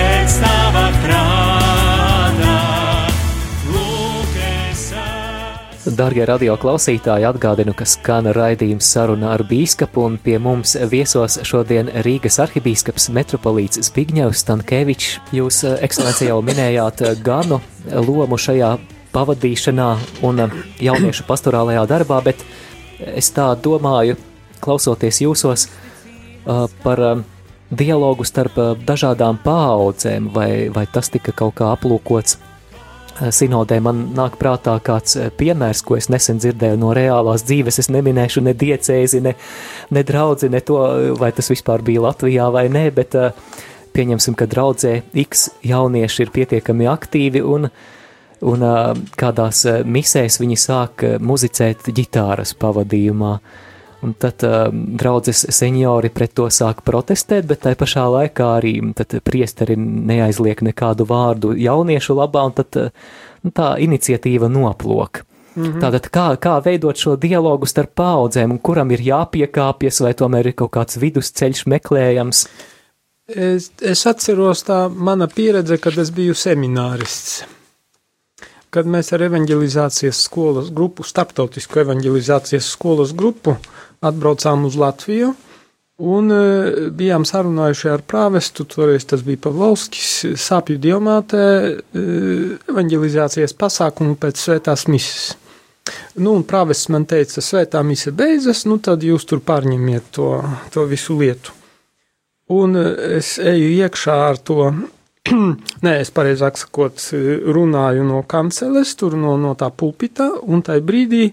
Darbie radio klausītāji, atgādinu, ka skan raidījums saruna ar bīskapu, un pie mums viesos šodien Rīgas arhibīskaps metropolīts Zbigņevs Stankēvičs. Jūs, eh, ekscelencija, jau minējāt eh, ganu lomu šajā pavadīšanā un eh, jauniešu pastorālajā darbā, bet es tā domāju, klausoties jūsos par dialogu starp dažādām paaudzēm, vai, vai tas tika kaut kā aplūkots sinodē man nāk prātā kāds eh, piemērs, ko es nesen dzirdēju no reālās dzīves. Es neminēšu ne diecēzi, ne, ne draudzi, ne to, vai tas vispār bija Latvijā vai nē, bet pieņemsim, ka draudzē X jaunieši ir pietiekami aktīvi un, un kādās misēs viņi sāk muzicēt ģitāras pavadījumā. Un tad uh, draudzes seniori pret to sāk protestēt, bet tai pašā laikā arī priesteri neaizliek nekādu vārdu jauniešu labā, un tad uh, tā iniciatīva noplok. Mm -hmm. Tātad kā, kā veidot šo dialogu starp paudzēm, un kuram ir jāpiekāpjas, vai tomēr ir kaut kāds vidusceļš meklējams? Es, es atceros tā mana pieredze, kad es biju seminārists kad mēs ar evanģelizācijas skolas grupu, starptautisku evanģelizācijas skolas grupu, atbraucām uz Latviju. Un uh, bijām sarunājuši ar prāvestu, toreiz tas bija Pavlovskis, sāpju diamātē, uh, evanģelizācijas pasākumu pēc svētās mises. Nu, un prāvests man teica, svētā mise beidzas, nu tad jūs tur pārņemiet to, to visu lietu. Un uh, es eju iekšā ar to Nē, es pareizāk sakot, runāju no kanceles, tur no, no tā pulpita, un tajā brīdī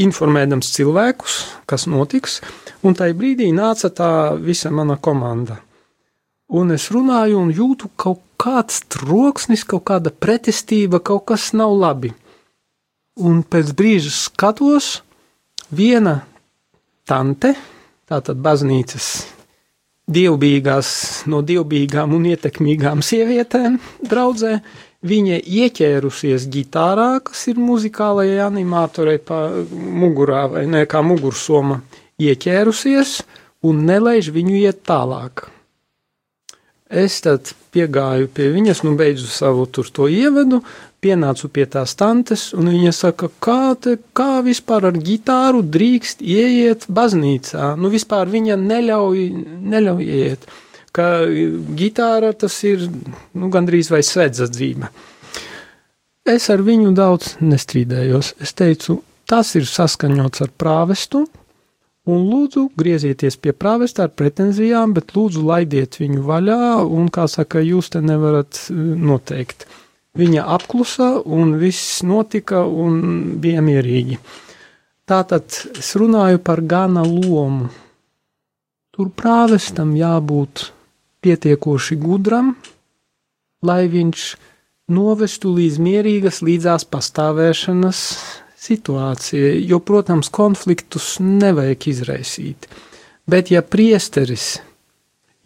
informēdams cilvēkus, kas notiks, un tajā brīdī nāca tā visa mana komanda. Un es runāju un jūtu kaut kāds troksnis, kaut kāda pretestība, kaut kas nav labi. Un pēc brīža skatos, viena tante, tātad baznīcas dievbijīgās, no dievbijīgām un ietekmīgām sievietēm draudzē. Viņa ieķērusies ģitārā, kas ir muzikālajai animatorai pa mugurā vai ne kā mugursoma, ieķērusies un nelaiž viņu iet tālāk. Es tad piegāju pie viņas, nu beidzu savu tur to ievadu, pienācu pie tās tantes, un viņa saka, kā, te, kā vispār ar ģitāru drīkst ieiet baznīcā. Nu, vispār viņa neļauj, neļauj ieiet. Ka ģitāra tas ir nu, gandrīz vai svētdzība. Es ar viņu daudz nestrīdējos. Es teicu, tas ir saskaņots ar prāvestu, un lūdzu griezieties pie prāvesta ar pretenzijām, bet lūdzu laidiet viņu vaļā, un, kā saka, jūs te nevarat eh, noteikt. Viņa apklusa, un viss notika, un bija mierīgi. Tātad es runāju par gana lomu. Tur prāvestam jābūt pietiekoši gudram, lai viņš novestu līdz mierīgas līdzās pastāvēšanas situācija, jo, protams, konfliktus nevajag izraisīt. Bet, ja priesteris,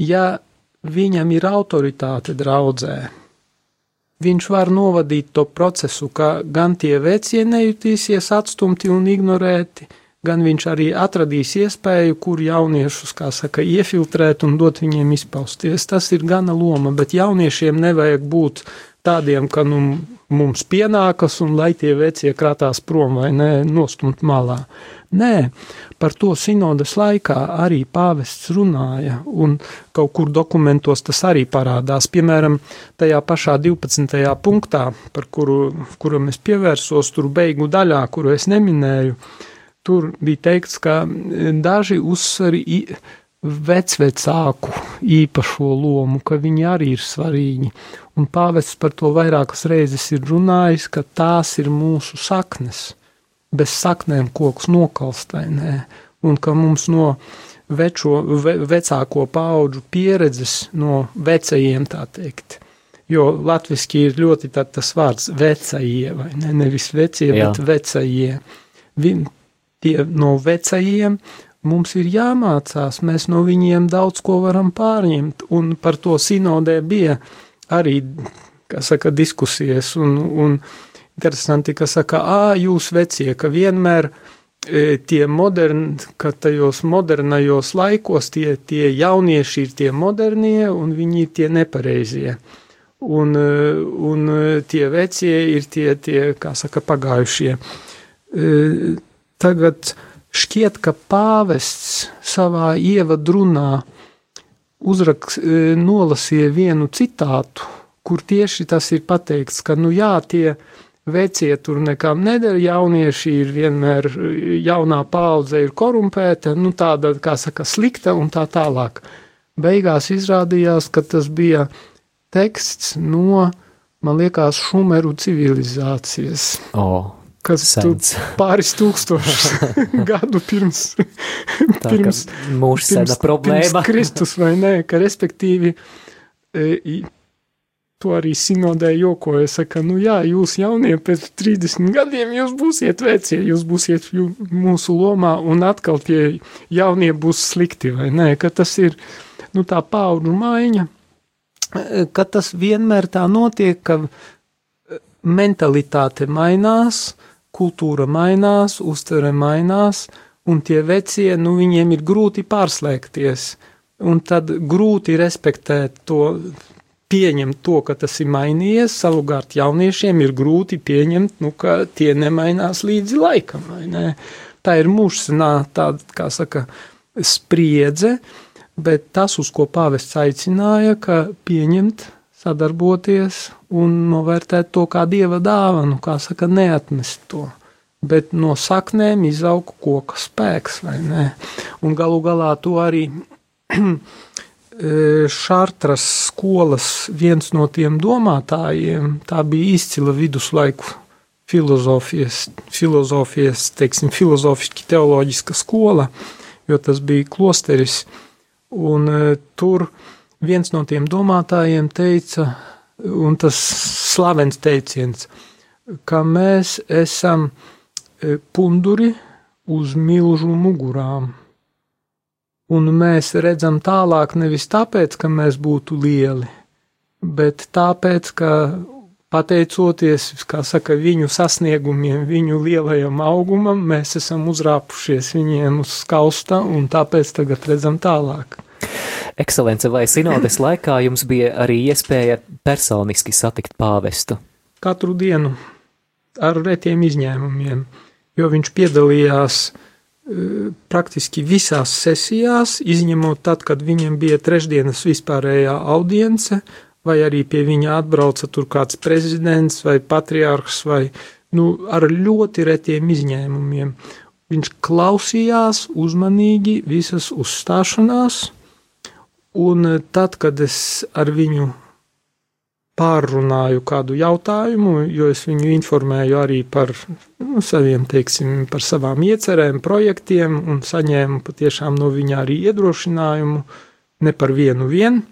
ja viņam ir autoritāte draudzē, viņš var novadīt to procesu, ka gan tie vecie nejutīsies atstumti un ignorēti, gan viņš arī atradīs iespēju, kur jauniešus, kā saka, iefiltrēt un dot viņiem izpausties. Tas ir gana loma, bet jauniešiem nevajag būt tādiem, ka nu, mums pienākas un lai tie vecie krātās prom vai ne, nostumt malā. Nē, par to sinodas laikā arī pāvests runāja, un kaut kur dokumentos tas arī parādās. Piemēram, tajā pašā 12. punktā, par kuru, kuram es pievērsos, tur beigu daļā, kuru es neminēju, tur bija teikts, ka daži uzsvari vecvecāku īpašo lomu, ka viņi arī ir svarīgi. Un pāvests par to vairākas reizes ir runājis, ka tās ir mūsu saknes. Bez saknēm koks nokalstainē, un ka mums no večo, ve, vecāko paudžu pieredzes, no vecajiem tā teikt, jo latviski ir ļoti tas vārds vecajie, vai ne, nevis vecie, Jā. bet vecajie. Vim, tie no vecajiem mums ir jāmācās, mēs no viņiem daudz ko varam pārņemt, un par to sinodē bija arī, saka, diskusijas, un, un interesanti, ka saka, ā, jūs vecie, ka vienmēr e, tie moderni, ka tajos modernajos laikos tie, tie jaunieši ir tie modernie, un viņi ir tie nepareizie. Un, e, un tie vecie ir tie, tie, kā saka, pagājušie. E, tagad, Šķiet, ka pāvests savā ievadrunā uzraks, e, nolasīja vienu citātu, kur tieši tas ir pateikts, ka, nu jā, tie vecie tur nekam nedara, jaunieši ir vienmēr, jaunā paudze ir korumpēta, nu tāda, kā saka, slikta un tā tālāk. Beigās izrādījās, ka tas bija teksts no, man liekas, Šumeru civilizācijas. Oh kas Sens. [laughs] pāris tūkstošus [laughs] gadu pirms, Tā, pirms, mūsu pirms, problēma. pirms Kristus, vai ne, ka respektīvi e, to arī sinodē jokoja, saka, nu jā, jūs jaunie pēc 30 gadiem jūs būsiet vecie, jūs būsiet jū, mūsu lomā un atkal tie jaunie būs slikti, vai ne, ka tas ir, nu tā paudru maiņa, e, ka tas vienmēr tā notiek, ka e, mentalitāte mainās, kultūra mainās, uztvere mainās, un tie vecie, nu, viņiem ir grūti pārslēgties, un tad grūti respektēt to, pieņemt to, ka tas ir mainījies, savukārt jauniešiem ir grūti pieņemt, nu, ka tie nemainās līdzi laikam, vai ne? Tā ir mūžsanā tāda, kā saka, spriedze, bet tas, uz ko pāvests aicināja, ka pieņemt sadarboties un novērtēt to kā dieva dāvanu, kā saka, neatmest to. Bet no saknēm izauga koka spēks, vai ne? Un galu galā to arī [clears throat] Šartras skolas viens no tiem domātājiem, tā bija izcila viduslaiku filozofijas, filozofijas teiksim, filozofiski teoloģiska skola, jo tas bija klosteris, un tur uh, viens no tiem domātājiem teica, un tas slavens teiciens, ka mēs esam e, punduri uz milžu mugurām. Un mēs redzam tālāk nevis tāpēc, ka mēs būtu lieli, bet tāpēc, ka pateicoties, saka, viņu sasniegumiem, viņu lielajam augumam, mēs esam uzrāpušies viņiem uz skausta un tāpēc tagad redzam tālāk. Ekscelence, vai sinodes [clears throat] laikā jums bija arī iespēja personiski satikt pāvestu? Katru dienu ar retiem izņēmumiem, jo viņš piedalījās e, praktiski visās sesijās, izņemot tad, kad viņam bija trešdienas vispārējā audience, vai arī pie viņa atbrauca tur kāds prezidents vai patriārhs, vai nu, ar ļoti retiem izņēmumiem. Viņš klausījās uzmanīgi visas uzstāšanās, Un eh, tad, kad es ar viņu pārrunāju kādu jautājumu, jo es viņu informēju arī par nu, saviem, teiksim, par savām iecerēm, projektiem un saņēmu patiešām no viņa arī iedrošinājumu, ne par vienu vien.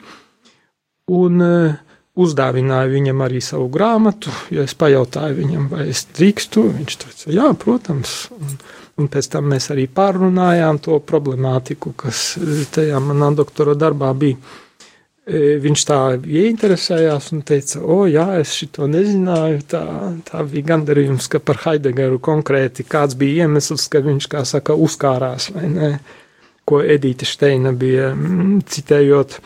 Un uh, uzdāvināju viņam arī savu grāmatu, jo es pajautāju viņam, vai es drīkstu. Viņš teica, jā, protams. Un, Un pēc tam mēs arī pārunājām to problemātiku, kas e, tajā manā doktora darbā bija. E, viņš tā ieinteresējās un teica, o, jā, es šito nezināju. Tā, tā bija gandarījums, ka par Heidegeru konkrēti kāds bija iemesls, ka viņš, kā saka, uzkārās vai ne, ko Edīte Šteina bija mm, citējot.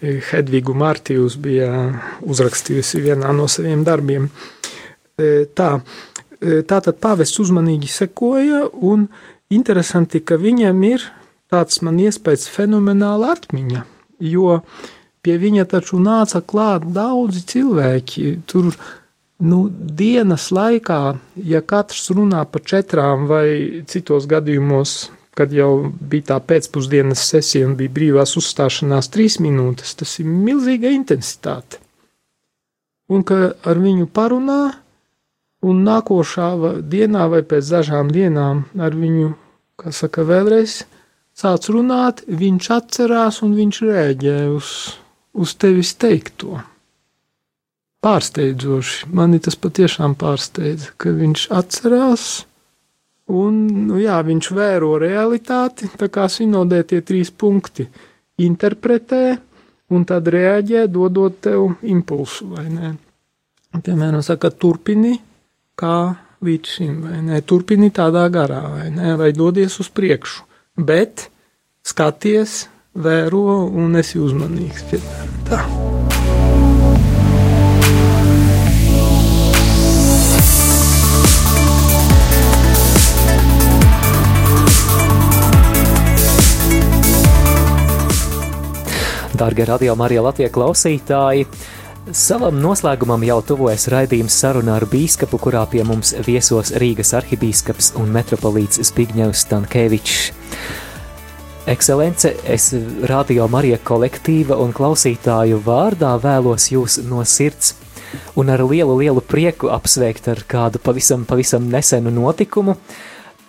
E, Hedvigu Martijus bija uzrakstījusi vienā no saviem darbiem. Tā, E, tātad pāvests uzmanīgi sekoja, un interesanti, ka viņam ir tāds man iespējas fenomenāla atmiņa, jo pie viņa taču nāca klāt daudzi cilvēki. Tur nu, dienas laikā, ja katrs runā par četrām vai citos gadījumos, kad jau bija tā pēcpusdienas sesija un bija brīvās uzstāšanās trīs minūtes, tas ir milzīga intensitāte. Un ka ar viņu parunā, un nākošā dienā vai pēc dažām dienām ar viņu, kā saka, vēlreiz sāc runāt, viņš atcerās un viņš rēģē uz, uz tevis teikto. pārsteidzoši. Mani tas patiešām pārsteidza, ka viņš atcerās. Un, nu jā, viņš vēro realitāti, tā kā sinodē tie trīs punkti - interpretē, un tad reaģē, dodot tev impulsu? Piemēram, saka, turpini kā līdz šim, vai ne? Turpini tādā garā, vai ne? Vai dodies uz priekšu, bet skaties, vēro un esi uzmanīgs, tā. Dārgie radio Marija Latvijas klausītāji! Savam noslēgumam jau tuvojas raidījums sarunā ar bīskapu, kurā pie mums viesos Rīgas arhibīskaps un metropolīts Zbigņevs Stankēvičs. Ekscelence, es radio Marija kolektīva un klausītāju vārdā vēlos jūs no sirds un ar lielu, lielu prieku apsveikt ar kādu pavisam, pavisam nesenu notikumu.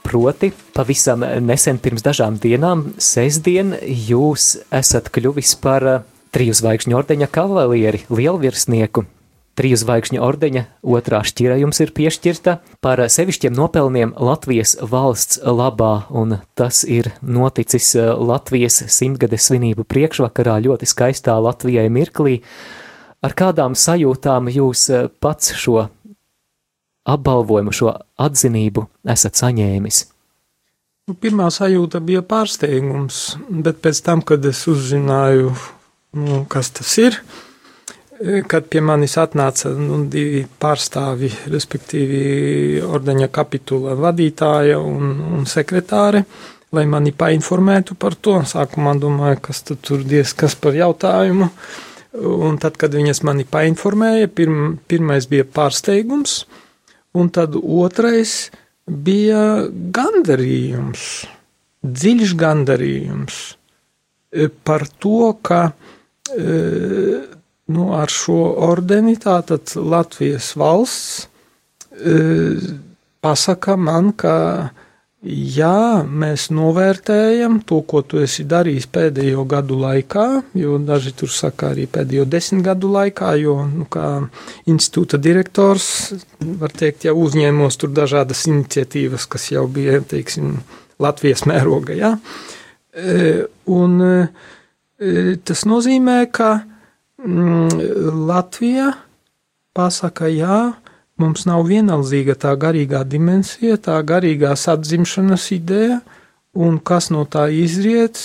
Proti, pavisam nesen pirms dažām dienām, sestdien, jūs esat kļuvis par triju zvaigžņu ordeņa kavalieri, lielvirsnieku. Triju zvaigžņu ordeņa otrā šķira jums ir piešķirta par sevišķiem nopelniem Latvijas valsts labā, un tas ir noticis eh, Latvijas simtgades svinību priekšvakarā ļoti skaistā Latvijai mirklī. Ar kādām sajūtām jūs eh, pats šo apbalvojumu, šo atzinību esat saņēmis? Nu, pirmā sajūta bija pārsteigums, bet pēc tam, kad es uzzināju, nu, kas tas ir, kad pie manis atnāca nu, divi pārstāvi, respektīvi ordeņa kapitula vadītāja un, un sekretāre, lai mani painformētu par to. Sākumā domāju, kas tur diez kas par jautājumu. Un tad, kad viņas mani painformēja, pirm, pirmais bija pārsteigums, un tad otrais bija gandarījums, dziļš gandarījums e, par to, ka e, nu, ar šo ordeni tātad Latvijas valsts pasaka man, ka Jā, mēs novērtējam to, ko tu esi darījis pēdējo gadu laikā, jo daži tur saka arī pēdējo desmit gadu laikā, jo, nu, kā institūta direktors, var teikt, jau uzņēmos tur dažādas iniciatīvas, kas jau bija, teiksim, Latvijas mēroga, jā. Un tas nozīmē, ka mm, Latvija pasaka jā, Mums nav vienaldzīga tā garīgā dimensija, tā garīgās atzimšanas ideja, un kas no tā izriet.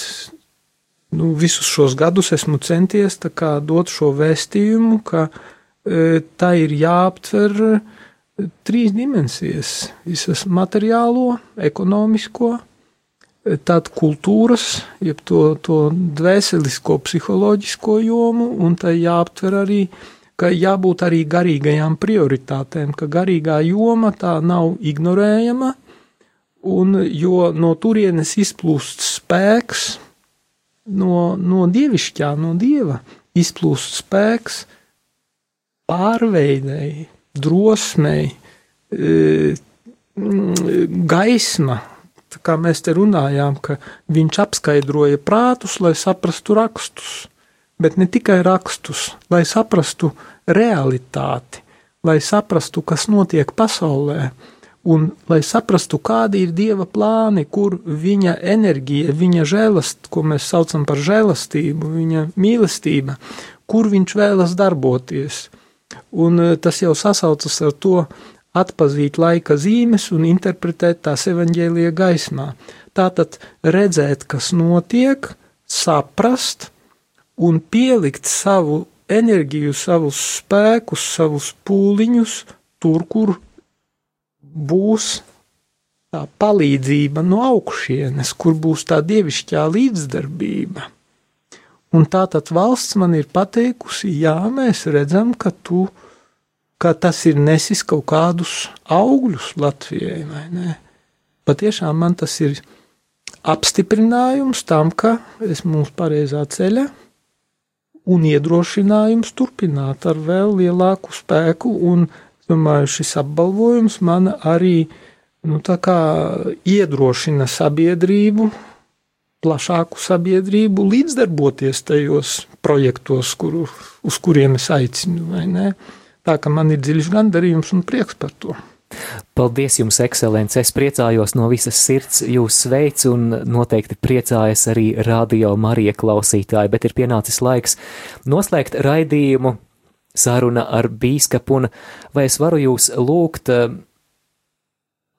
Nu, visus šos gadus esmu centies dot šo vēstījumu, ka e, tā ir jāaptver e, trīs dimensijas - visas materiālo, ekonomisko, tad kultūras, jeb to, to dvēselisko, psiholoģisko jomu, un tai jāaptver arī ka jābūt arī garīgajām prioritātēm, ka garīgā joma tā nav ignorējama, un jo no turienes izplūst spēks, no, no dievišķā, no dieva izplūst spēks pārveidēji, drosmei, e, gaisma, kā mēs te runājām, ka viņš apskaidroja prātus, lai saprastu rakstus bet ne tikai rakstus, lai saprastu realitāti, lai saprastu, kas notiek pasaulē, un lai saprastu, kādi ir Dieva plāni, kur viņa enerģija, viņa žēlast, ko mēs saucam par žēlastību, viņa mīlestība, kur viņš vēlas darboties. Un eh, tas jau sasaucas ar to atpazīt laika zīmes un interpretēt tās evaņģēlīja gaismā. Tātad redzēt, kas notiek, saprast, un pielikt savu enerģiju, savus spēkus, savus pūliņus tur, kur būs tā palīdzība no augšienes, kur būs tā dievišķā līdzdarbība. Un tā tad valsts man ir pateikusi, jā, mēs redzam, ka tu, ka tas ir nesis kaut kādus augļus Latvijai? Patiešām man tas ir apstiprinājums tam, ka esmu uz pareizā ceļa, un iedrošinājums turpināt ar vēl lielāku spēku. Un, domāju, šis apbalvojums man arī nu, iedrošina sabiedrību, plašāku sabiedrību līdzdarboties tajos projektos, kuru, uz kuriem es aicinu. Tā ka man ir dziļš gandarījums un prieks par to. Paldies jums, ekscelence! Es priecājos no visas sirds jūs sveicu un noteikti priecājas arī radio Marija klausītāji, bet ir pienācis laiks noslēgt raidījumu saruna ar bīskapu un vai es varu jūs lūgt eh,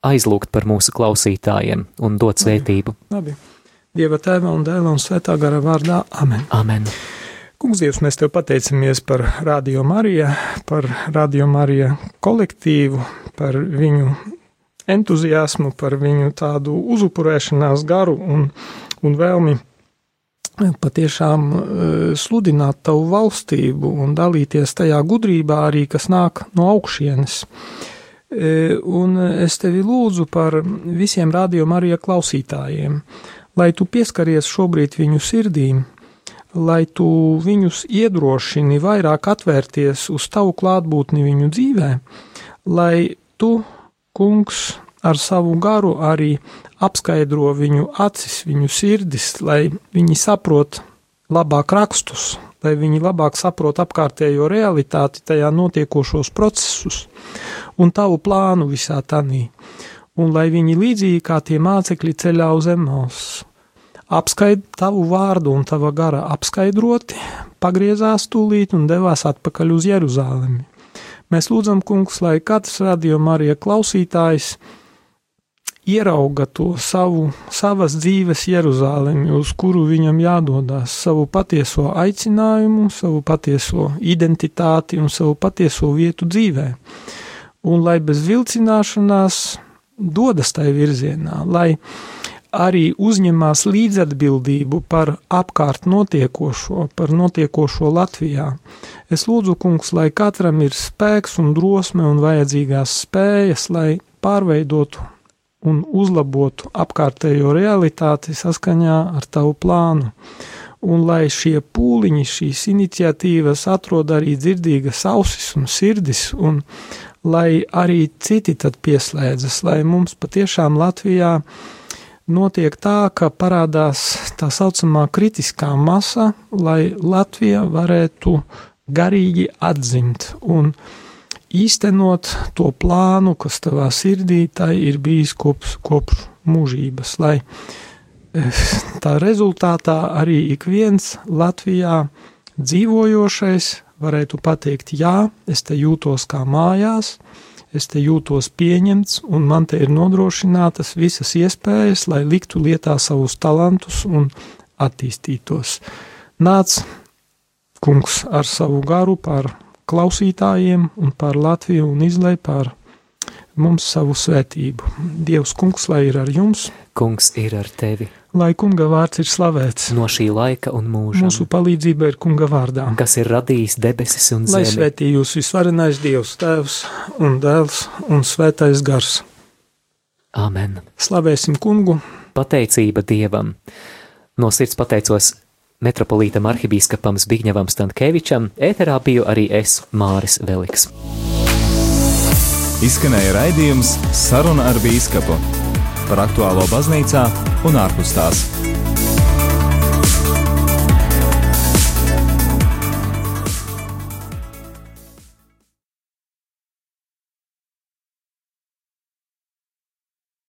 aizlūgt par mūsu klausītājiem un dot svētību. Labi. Dieva tēva un dēla un svētā gara vārdā. Amen. Amen. Kungs, Dievs, mēs tev pateicamies par Radio Mariju, par Radio Mariju kolektīvu, par viņu entuziasmu, par viņu tādu uzupurēšanās garu un, un vēlmi patiešām uh, sludināt tavu valstību un dalīties tajā gudrībā arī, kas nāk no augšienes. Uh, un es tevi lūdzu par visiem radio Marija klausītājiem, lai tu pieskaries šobrīd viņu sirdīm, lai tu viņus iedrošini vairāk atvērties uz tavu klātbūtni viņu dzīvē, lai tu, kungs, ar savu garu arī apskaidro viņu acis, viņu sirdis, lai viņi saprot labāk rakstus, lai viņi labāk saprot apkārtējo realitāti, tajā notiekošos procesus un tavu plānu visā tanī, un lai viņi līdzīgi kā tie mācekļi ceļā uz Emos apskaid tavu vārdu un tava gara apskaidroti, pagriezās tūlīt un devās atpakaļ uz Jeruzālemi. Mēs lūdzam, kungs, lai katrs radio Marija klausītājs ierauga to savu, savas dzīves Jeruzālemi, uz kuru viņam jādodas, savu patieso aicinājumu, savu patieso identitāti un savu patieso vietu dzīvē. Un lai bez vilcināšanās dodas tai virzienā, lai arī uzņemās līdzatbildību par apkārt notiekošo, par notiekošo Latvijā. Es lūdzu, kungs, lai katram ir spēks un drosme un vajadzīgās spējas, lai pārveidotu un uzlabotu apkārtējo realitāti saskaņā ar tavu plānu. Un lai šie pūliņi, šīs iniciatīvas atrod arī dzirdīgas ausis un sirdis, un lai arī citi tad pieslēdzas, lai mums patiešām Latvijā uh, notiek tā, ka parādās tā saucamā kritiskā masa, lai Latvija varētu garīgi atzimt un īstenot to plānu, kas tavā sirdī tai ir bijis kopš, kopš mūžības, lai eh, tā rezultātā arī ik viens Latvijā dzīvojošais varētu pateikt, jā, es te jūtos kā mājās, es te jūtos pieņemts, un man te ir nodrošinātas visas iespējas, lai liktu lietā savus talantus un attīstītos. Nāc, kungs, ar savu garu pār klausītājiem un pār Latviju un izlai pār mums savu svētību. Dievs, kungs, lai ir ar jums! Kungs ir ar tevi! Lai kunga vārds ir slavēts no šī laika un mūža. Mūsu palīdzība ir kunga vārdā, kas ir radījis debesis un zemi. Lai svētī jūs visvarenais Dievs, Tēvs un Dēls un Svētais Gars. Amen. Slavēsim kungu. Pateicība Dievam. No sirds pateicos metropolītam arhibīskapam Zbigņevam Stankēvičam, ēterā biju arī es, Māris Veliks. Izskanēja raidījums Saruna ar bīskapu par aktuālo baznīcā un ārpus tās.